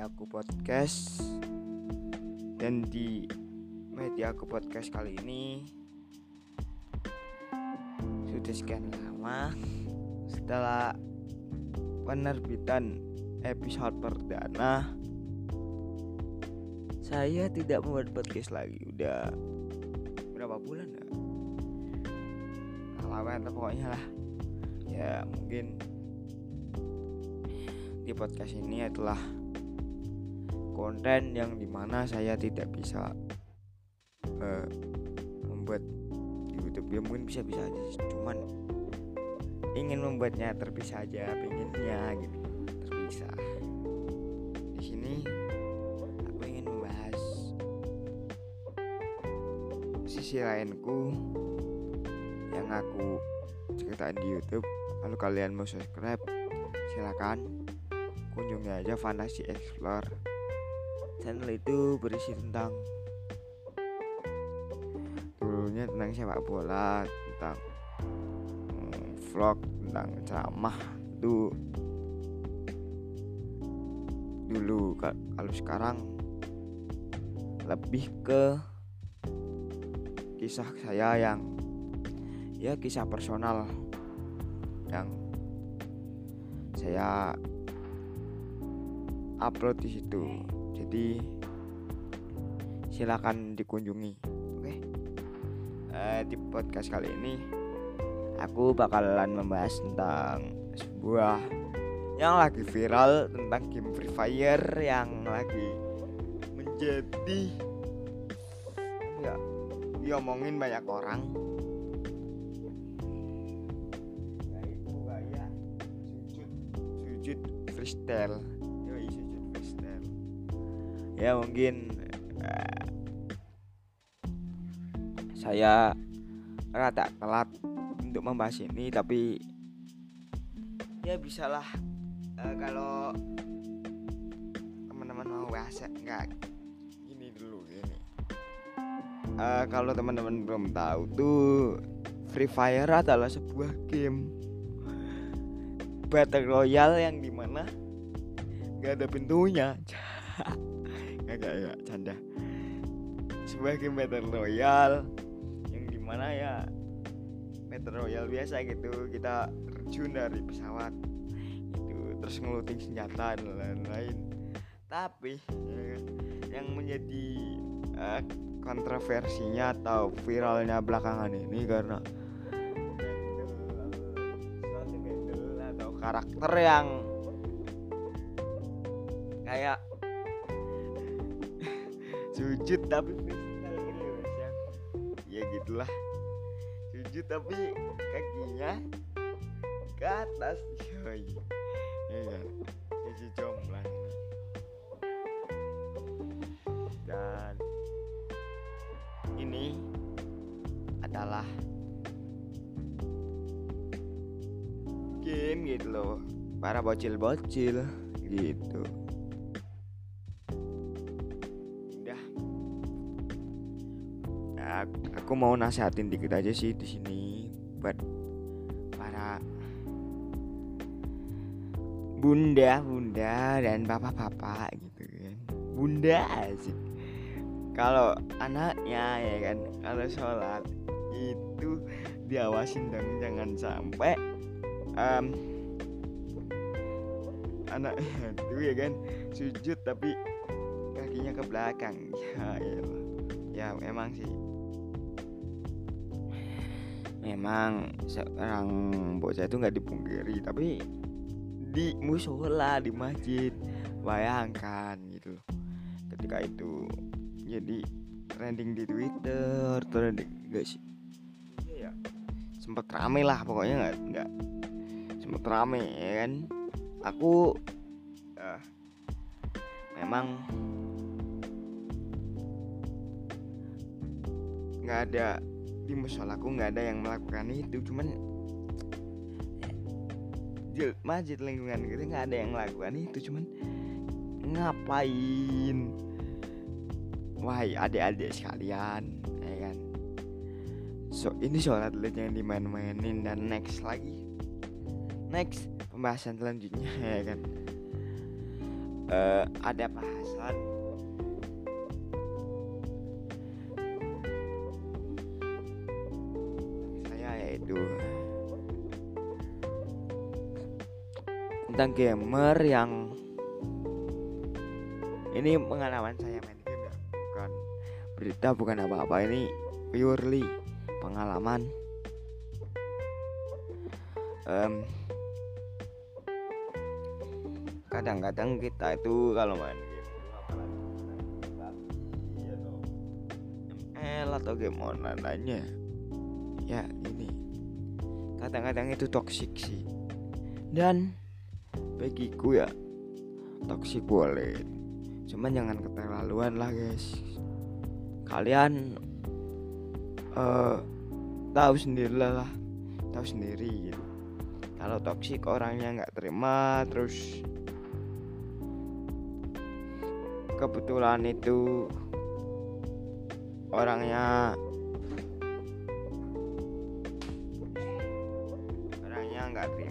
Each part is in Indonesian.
aku podcast. Dan di media aku podcast kali ini sudah sekian lama setelah penerbitan episode perdana. Saya tidak membuat podcast lagi. Udah berapa bulan ya? Lama pokoknya lah. Ya mungkin di podcast ini adalah konten yang di mana saya tidak bisa uh, membuat di YouTube. Ya mungkin bisa bisa aja cuman ingin membuatnya terpisah aja pengennya gitu. Terpisah. Di sini aku ingin membahas sisi lainku yang aku ceritain di YouTube. Kalau kalian mau subscribe silakan kunjungi aja Fantasy Explore channel itu berisi tentang dulunya tentang sepak bola tentang hmm, vlog tentang ceramah itu. Dulu kalau sekarang lebih ke kisah saya yang ya kisah personal yang saya upload di situ jadi silakan dikunjungi. Oke. Okay? uh, di podcast kali ini aku bakalan membahas tentang sebuah yang lagi viral tentang game Free Fire yang lagi menjadi ya diomongin banyak orang. Yaitu gaya sujud sujud freestyle Yoi, sujud freestyle ya mungkin uh, saya rada telat untuk membahas ini tapi ya bisalah uh, kalau teman-teman mau bahas enggak gini dulu gini. Uh, kalau teman-teman belum tahu tuh Free Fire adalah sebuah game battle royale yang di mana gak ada pintunya gak gak ya canda. Sebuah game battle royale yang di mana ya? Battle royale biasa gitu. Kita terjun dari pesawat itu terus ngeluting senjata dan lain-lain. Tapi kan, yang menjadi uh, kontroversinya atau viralnya belakangan ini karena atau karakter yang kayak sujud tapi ya. Ya gitulah. Sujud tapi kakinya ke atas ya kan? Jadi jomblang dan ini adalah game gitu loh. Para bocil-bocil gitu aku mau nasihatin dikit aja sih di sini buat para bunda bunda dan bapak-bapak gitu kan. Bunda sih kalau anaknya ya kan kalau sholat itu diawasin dong jangan sampai um, anaknya itu ya kan sujud tapi kakinya ke belakang. Ya ya, ya memang sih memang seorang bocah itu nggak dipungkiri tapi di musola di masjid bayangkan gitu ketika itu jadi trending di Twitter trending enggak sih? Iya ya. Sempet rame lah pokoknya nggak nggak. Sempet rame ya kan? Aku uh, memang nggak ada di musolaku nggak ada yang melakukan itu cuman di masjid lingkungan gitu nggak ada yang melakukan itu cuman ngapain? Wahai adik-adik sekalian ya kan? So ini sholat lihat yang dimain-mainin dan next lagi. Next pembahasan selanjutnya ya kan? Uh, ada bahasan yaitu tentang gamer yang ini pengalaman saya main game ya. Bukan berita bukan apa-apa. Ini purely pengalaman. Um, kadang-kadang kita itu kalau main game ML atau game online lainnya ya kadang-kadang itu toksik sih. Dan bagiku ya toksik boleh. Cuman jangan keterlaluan lah guys. Kalian uh, tahu sendiri lah tahu sendiri gitu. Kalau toksik orangnya nggak terima terus kebetulan itu orangnya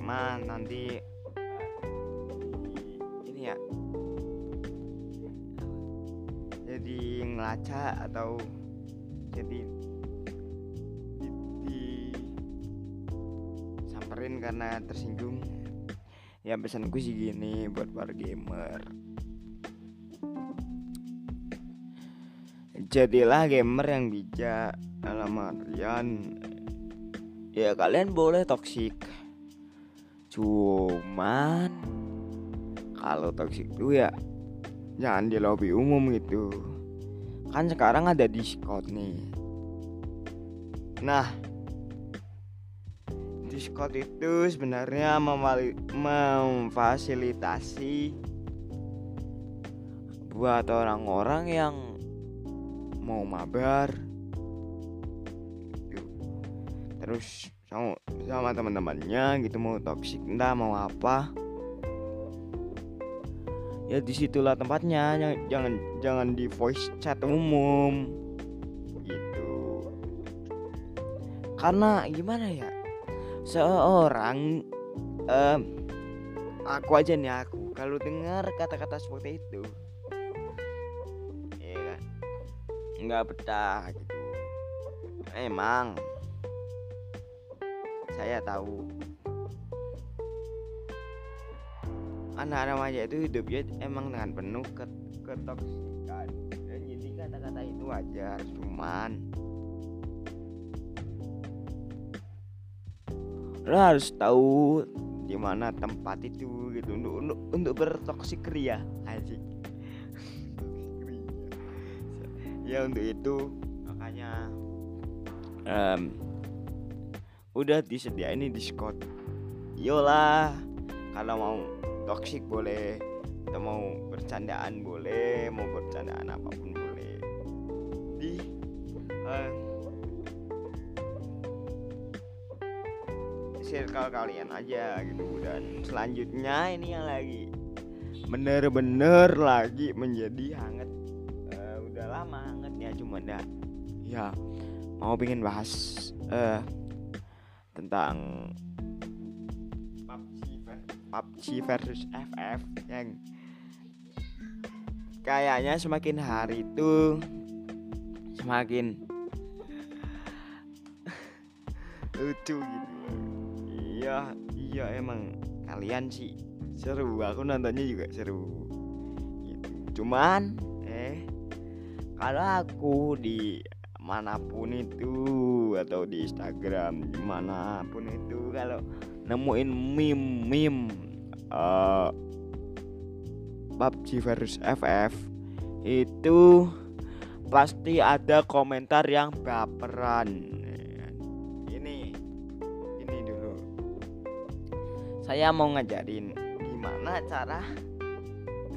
terima nanti. Ini ya. Jadi ngelaca atau jadi di, di samperin karena tersinggung. Ya pesanku sih gini buat para gamer. Jadilah gamer yang bijak. Dalam artian ya kalian boleh toksik cuman kalau toksik itu ya jangan di lobby umum gitu. Kan sekarang ada discord nih. Nah discord itu sebenarnya memfasilitasi buat orang-orang yang mau mabar. Terus sama sama teman-temannya gitu mau toxic entah mau apa. Ya di situlah tempatnya jangan jangan di voice chat umum. Gitu. Karena gimana ya seorang um, aku aja nih aku kalau dengar kata-kata seperti itu nggak betah gitu. Emang saya tahu. Anak remaja itu hidupnya emang dengan penuh ke ketoksikan. Dan jadi kata-kata itu wajar cuman lo harus tahu di mana tempat itu gitu untuk untuk untuk bertoksik ria asik ya untuk itu makanya um, udah disediain ini Discord yolah kalau mau toxic boleh atau mau bercandaan boleh mau bercandaan apa pun boleh. Di uh, circle kalian aja gitu. Dan selanjutnya ini yang lagi bener-bener lagi menjadi hangat uh, udah lama ya cuma ndak ya mau pengen bahas uh, tentang PUBG, PUBG versus FF yang kayaknya semakin hari itu semakin lucu gitu iya iya emang kalian sih seru aku nontonnya juga seru gitu. cuman kalau aku di mana pun itu atau di Instagram di mana pun itu kalau nemuin meme meme uh, PUBG versus FF itu pasti ada komentar yang baperan. Ini ini dulu. Saya mau ngajarin gimana cara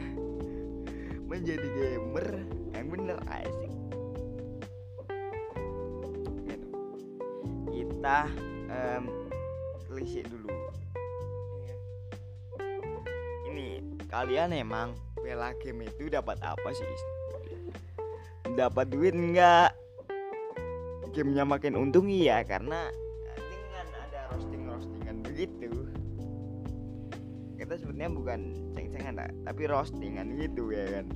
menjadi gamer yang bener asik kita um, klise dulu. Ini kalian emang bela game itu dapat apa sih dapat duit enggak gamenya makin untung iya karena dengan ada roasting roastingan begitu kita sebetulnya bukan ceng-cengan tapi roastingan gitu ya kan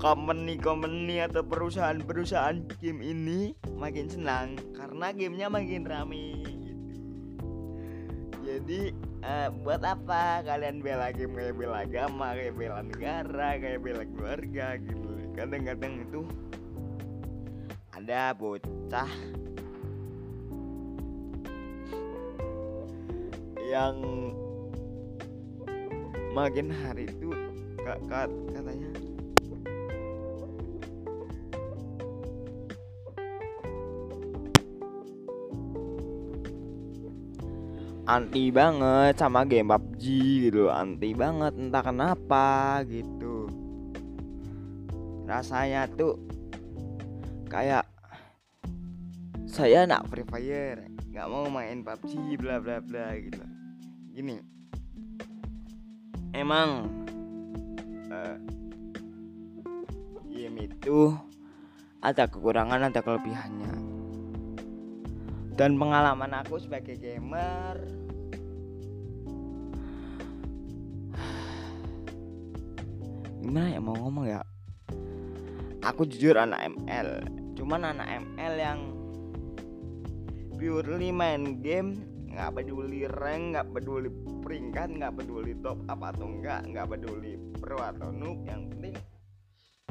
company-company atau perusahaan-perusahaan game ini makin senang karena gamenya makin rame gitu. Jadi uh, buat apa kalian bela game kayak bela agama, kayak bela negara, kayak bela keluarga gitu. Kadang-kadang itu ada bocah yang makin hari itu katanya anti banget sama game PUBG gitu anti banget entah kenapa gitu. Rasanya tuh kayak saya nak Free Fire nggak mau main PUBG bla bla bla gitu. Gini emang uh, game itu ada kekurangan ada kelebihannya dan pengalaman aku sebagai gamer. Gimana ya mau ngomong ya? Aku jujur anak ML cuman anak ML yang purely main game nggak peduli rank nggak peduli peringkat nggak peduli top apa atau enggak nggak peduli pro atau noob. Yang penting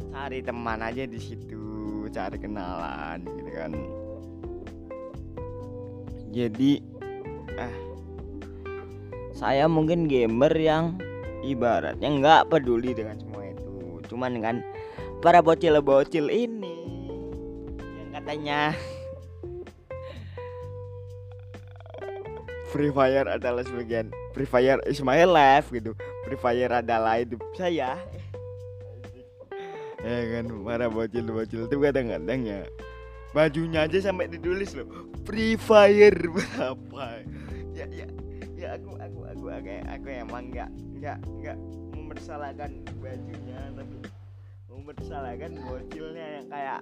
cari teman aja di situ cari kenalan gitu kan jadi eh saya mungkin gamer yang ibaratnya nggak peduli dengan cuman kan para bocil-bocil ini yang katanya Free Fire adalah sebagian Free Fire is my life gitu. Free Fire adalah hidup saya. Ya kan para bocil-bocil itu kadang-kadang ya bajunya aja sampai ditulis loh. Free Fire berapa? Ya ya ya aku aku aku aku, aku emang nggak nggak nggak mempersalahkan bajunya tapi mempersalahkan bocilnya yang kayak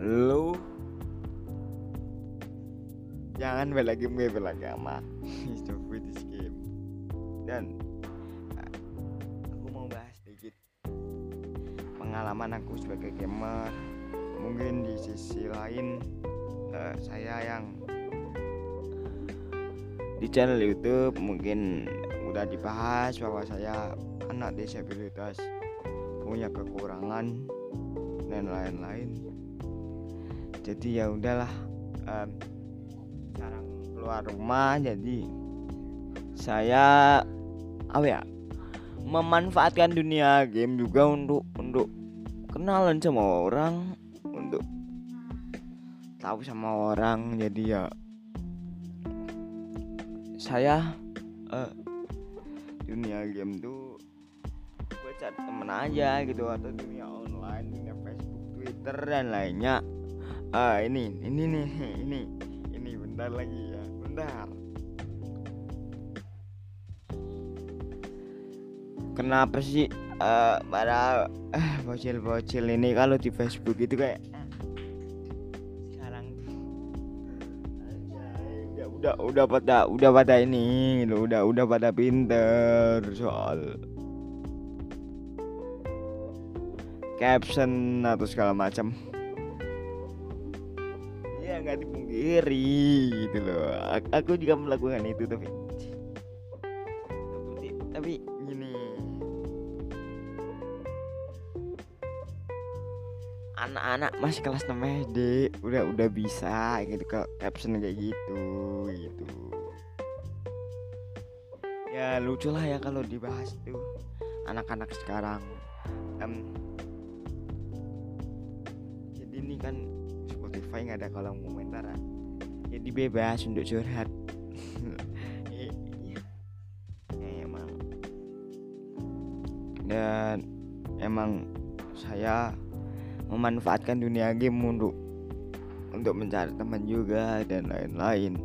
lu? Jangan bela game gue bela agama stop this game. Dan aku mau bahas sedikit pengalaman aku sebagai gamer mungkin di sisi lain uh, saya yang di channel YouTube mungkin udah dibahas bahwa saya anak disabilitas punya kekurangan dan lain-lain. Jadi ya udahlah um, jarang keluar rumah. Jadi saya apa ya memanfaatkan dunia game juga untuk untuk kenalan sama orang tahu sama orang jadi ya saya uh, dunia game tuh gue cari temen aja gitu atau dunia online dunia Facebook Twitter dan lainnya. Ah ini ini nih ini ini bentar lagi ya bentar. Kenapa sih uh, para uh, bocil-bocil ini kalau di Facebook itu kayak udah udah pada udah pada ini lo udah udah pada pinter soal caption atau segala macam. Ya nggak dipungkiri gitu loh. Aku juga melakukan itu tapi, anak-anak masih kelas 6 SD udah udah bisa gitu ke caption kayak gitu gitu. Ya lucu lah ya kalau dibahas tuh anak-anak sekarang. Um, jadi ini kan Spotify nggak ada kolom komentar jadi bebas untuk curhat. Ya, emang dan emang saya memanfaatkan dunia game untuk untuk mencari teman juga dan lain-lain.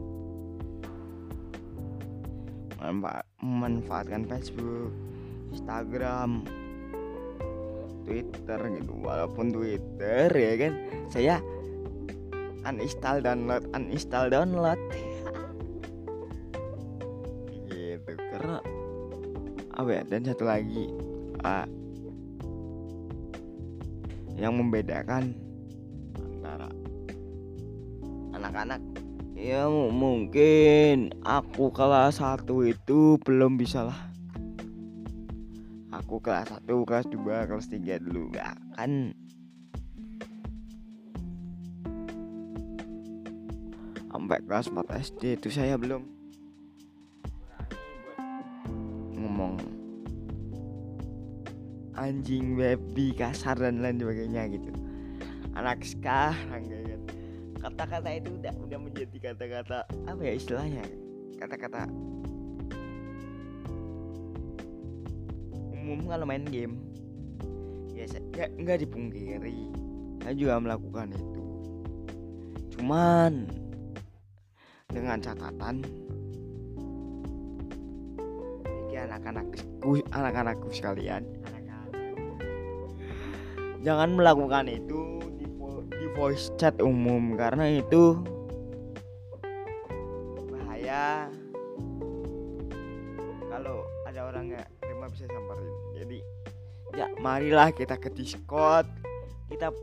Memanfaatkan Facebook Instagram Twitter gitu. Walaupun Twitter ya kan saya uninstall download uninstall download. Gitu karena apa ya? Dan satu lagi uh, yang membedakan antara anak-anak? Ya mungkin aku kelas satu itu belum bisa lah. Aku kelas 1, kelas 2, kelas 3 dulu gak kan? Sampai kelas 4 SD itu saya belum anjing baby kasar dan lain sebagainya gitu. Anak sekarang kayak kan kata-kata itu udah udah menjadi kata-kata apa ya istilahnya? Kata-kata umum kalau main game. Ya saya nggak dipungkiri. Saya juga melakukan itu. Cuman dengan catatan ini anak-anakku anak-anakku sekalian jangan melakukan itu di, di voice chat umum karena itu bahaya. Kalau ada orang nggak terima bisa samperin. Jadi ya marilah kita ke discord. Kita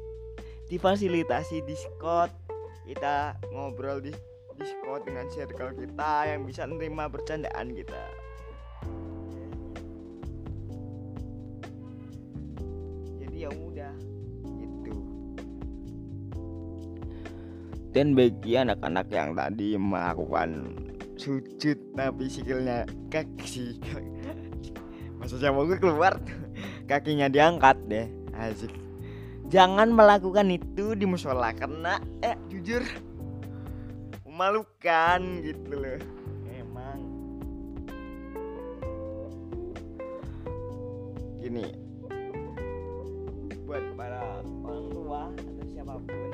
difasilitasi discord. Kita ngobrol di discord dengan circle kita yang bisa menerima bercandaan kita dan bagi anak-anak yang tadi melakukan sujud tapi sikilnya kaki masa gue keluar kakinya diangkat deh. Asik. Jangan melakukan itu di musola karena eh jujur memalukan gitu loh. Emang. Gini buat para orang tua atau siapa pun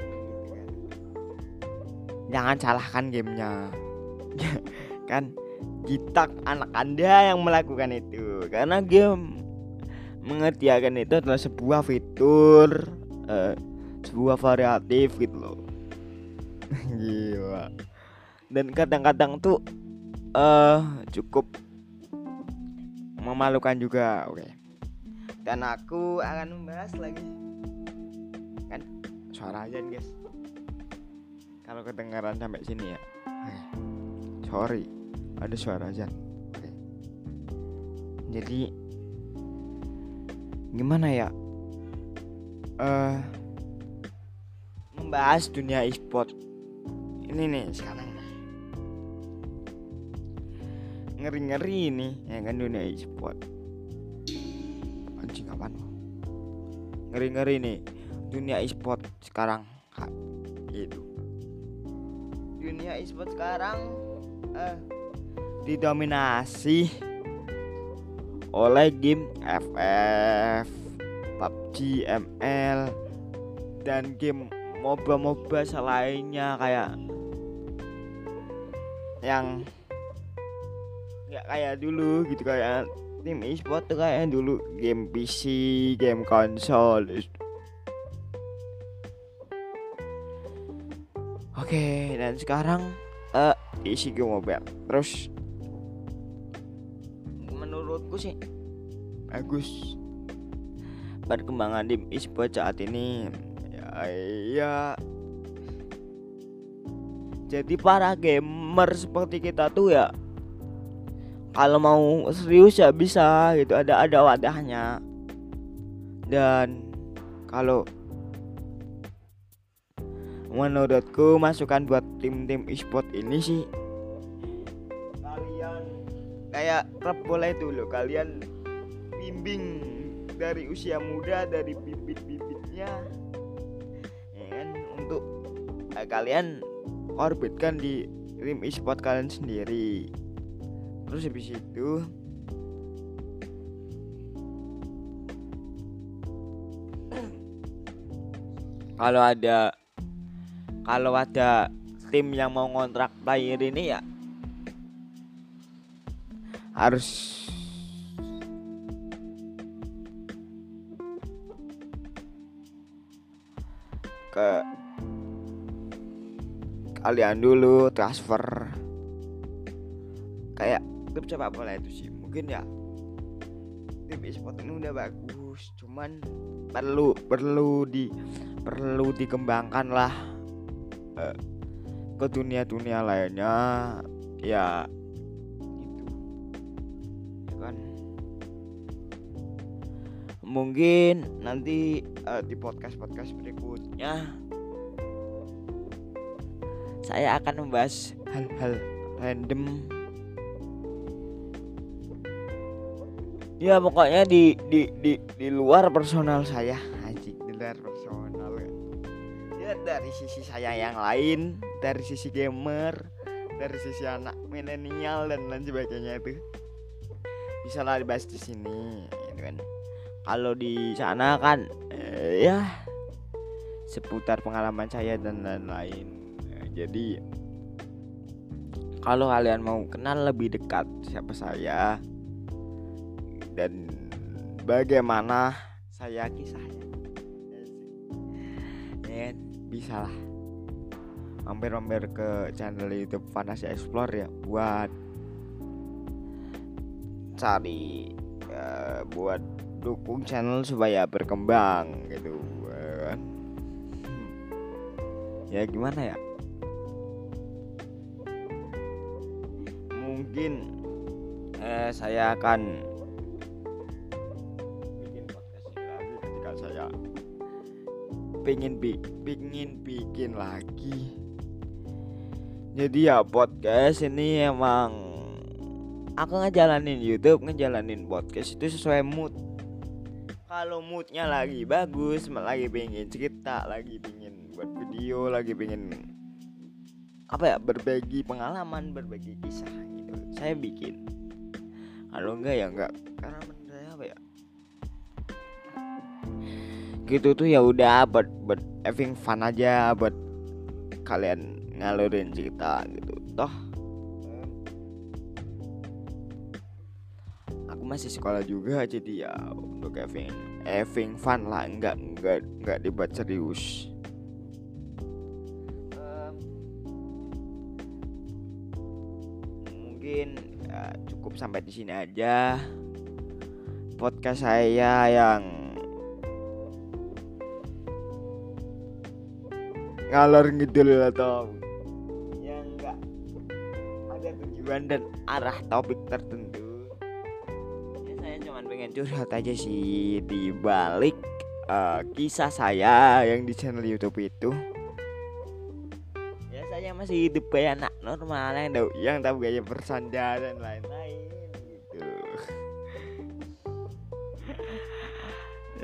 jangan salahkan gamenya. Kan kita anak anda yang melakukan itu. Karena game mengerjakan itu adalah sebuah fitur uh, sebuah variatif gitu loh. Gila. Dan kadang-kadang tuh uh, cukup memalukan juga oke. Dan aku akan membahas lagi. Kan suara aja guys kalau kedengaran sampai sini ya. Sorry ada suara oke. Jadi gimana ya? Uh, membahas dunia e-sport. Ini nih sekarang ngeri-ngeri nih ya kan dunia e-sport. Anjing apaan? Ngeri-ngeri nih dunia e-sport sekarang itu dunia e-sport sekarang eh, didominasi oleh game FF, PUBG, ML, dan game MOBA-MOBA selainnya kayak yang nggak kayak dulu gitu kayak tim e-sport tuh kayak dulu game PC, game konsol. Oke, dan sekarang uh, isi game mobile. Terus menurutku sih bagus. Perkembangan tim e-sport saat ini ya, ya. Jadi para gamer seperti kita tuh ya kalau mau serius ya bisa gitu ada ada wadahnya. Dan kalau menurutku masukan buat tim-tim e-sport ini sih kayak klub bola itu loh kalian bimbing dari usia muda dari bibit-bibitnya ya kan? Untuk eh, kalian orbitkan di tim e-sport kalian sendiri. Terus habis itu kalau ada kalau ada tim yang mau ngontrak player ini ya harus ke kalian dulu transfer. Kayak klub sepak bola itu sih mungkin ya tim e-sport ini udah bagus cuman perlu perlu di perlu dikembangkan lah ke dunia-dunia lainnya ya itu ya kan? Mungkin nanti uh, di podcast podcast berikutnya saya akan membahas hal-hal random. Ya pokoknya di di di di luar personal saya. Anjing di luar personal dari sisi saya yang lain dari sisi gamer dari sisi anak milenial dan lain sebagainya itu. Bisa lah dibahas di sini gitu kan. Kalau di sana kan eh, ya seputar pengalaman saya dan lain-lain. Ya, jadi kalau kalian mau kenal lebih dekat siapa saya dan bagaimana saya kisahnya ya bisa lah mampir-mampir ke channel YouTube Fantasy Explore ya. Buat cari ya, buat dukung channel supaya berkembang gitu kan? Ya gimana ya? Mungkin eh, saya akan pengen bi pengen bikin lagi. Jadi ya podcast ini emang aku ngejalanin YouTube ngejalanin podcast itu sesuai mood. Kalau moodnya lagi bagus lagi pengen cerita lagi pengen buat video lagi pengen apa ya berbagi pengalaman berbagi kisah gitu. Saya bikin. Kalau enggak ya enggak karena gitu tuh ya udah buat buat having fun aja buat kalian ngalurin cerita gitu. Toh aku masih sekolah juga jadi ya untuk having having fun lah nggak nggak nggak dibuat serius. Mungkin ya, cukup sampai di sini aja podcast saya yang ngalor ngidul atau yang enggak. Ada tujuan dan arah topik tertentu. Ya saya cuma pengen curhat aja sih. Di balik uh, kisah saya yang di channel YouTube itu. Ya saya masih hidup kayak anak normal yang tahu yang tahu gaya bersandar dan lain-lain gitu.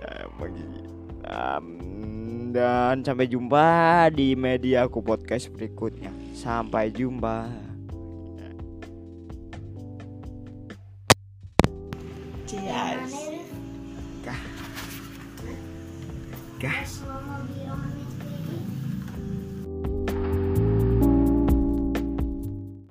Ya begini um, dan sampai jumpa di media aku podcast berikutnya. Sampai jumpa.